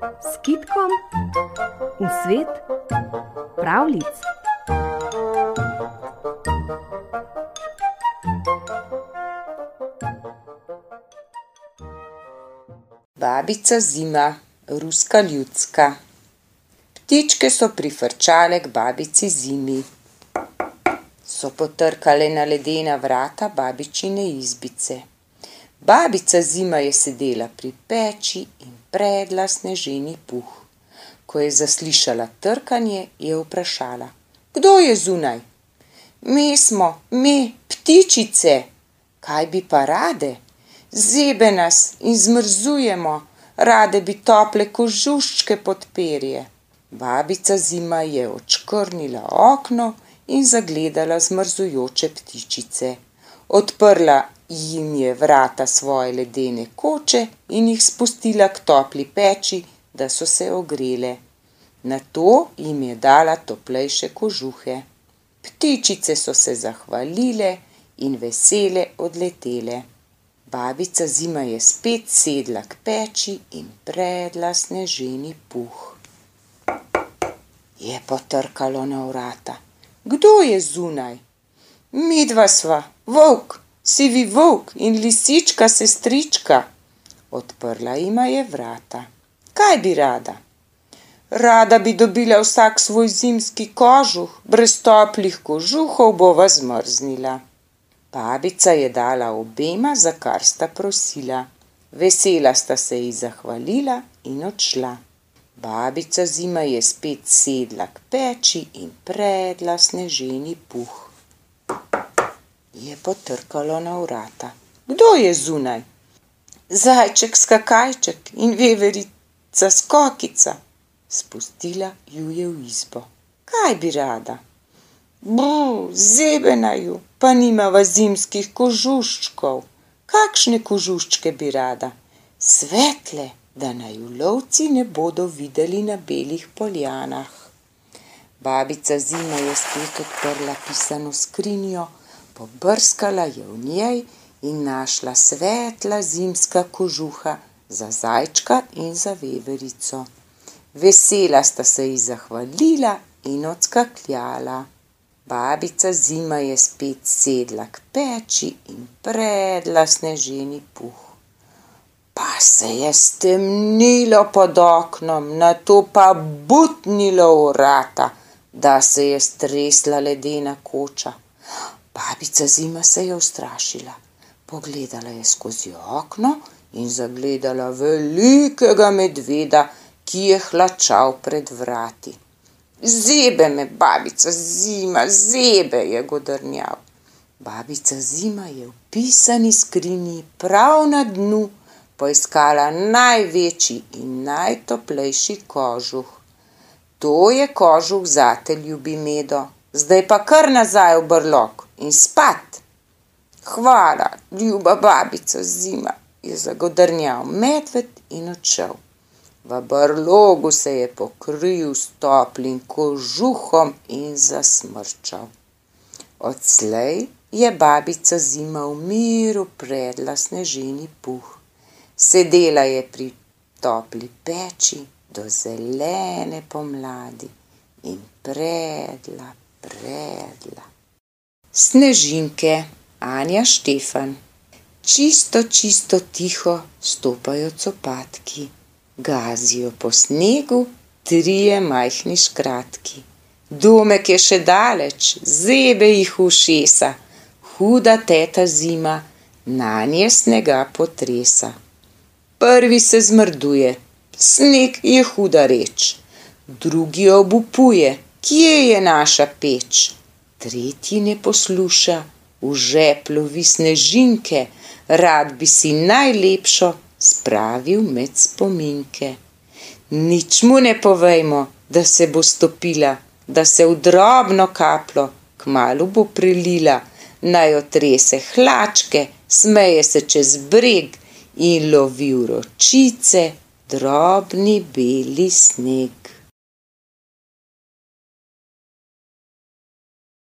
s kitkom v svet pravlic. Babica zima, ruska ljudska. Ptičke so prifrčale k babici zimi. So potrkale na ledena vrata babičine izbice. Babica zima je sedela pri peči in predla sneženi puh. Ko je zaslišala trkanje, je vprašala: Kdo je zunaj? Mi smo, mi, ptičice. Kaj bi pa rade? Zebe nas in zmrzujemo, rade bi tople kožuščke pod perje. Babica zima je odškrnila okno in zagledala zmrzujoče ptičice. Odprla jim je vrata svoje ledene koče in jih spustila k topli peči, da so se ogrele. Nato jim je dala toplejše kožuhe. Ptičice so se zahvalile in vesele odletele. Babica zima je spet sedla k peči in predla sneženi puh. Je potrkalo na vrata. Kdo je zunaj? Midva sva, volk, sivi volk in lisička sestrička. Odprla jima je vrata. Kaj bi rada? Rada bi dobila vsak svoj zimski kožuh, brez toplih kožuhov bova zmrznila. Babica je dala obema, za kar sta prosila. Vesela sta se ji zahvalila in odšla. Babica zima je spet sedla k peči in predla sneženi puh. Je potrkalo na vrata. Kdo je zunaj? Zajček skakajček in veverica skokica. Spustila ju je v izbo. Kaj bi rada? Bu, zebena ju, pa nimava zimskih kožuščkov. Kakšne kožuščke bi rada? Svetle, da naju lovci ne bodo videli na belih poljanah. Babica zima je spet odprla pisano skrinjo, pobrskala je v njej in našla svetla zimska kožuha za zajčka in za veverico. Vesela sta se ji zahvalila in odskakljala. Babica zima je spet sedla k peči in predla sneženi puh. Pa se je stemnilo pod oknom, nato pa butnilo vrata, da se je stresla ledena koča. Babica zima se je ustrašila. Pogledala je skozi okno in zagledala velikega medveda, ki je hlačal pred vrati. Zebe me, babica zima, zebe, je godrnjal. Babica zima je v pisani skrinji prav na dnu poiskala največji in najtoplejši kožuh. To je kožuh zate, ljubi medo, zdaj pa kar nazaj v brlog in spat. Hvala, ljuba babica zima, je zagodrnjal medved in odšel. V brlogu se je pokril s toplim kožuhom in zasmrčal. Odslej je babica zima v miru predla sneženi puh. Sedela je pri topli peči do zelene pomladi in predla, predla. Snežinke Anja Štefan Čisto, čisto tiho stopajo copatki gazijo po snegu trije majhni škratki. Domek je še daleč, zebe jih ušesa, huda teta zima, na nje snega potresa. Prvi se zmrduje, sneg je huda reč, drugi obupuje, kje je naša peč. Tretji ne posluša, v žep lovi snežinke, rad bi si najlepšo spravil med spominke. Nič mu ne povejmo, da se bo stopila, da se v drobno kaplo kmalu bo prilila, naj otrese hlačke, smeje se čez breg in lovi vročice, drobni beli sneg.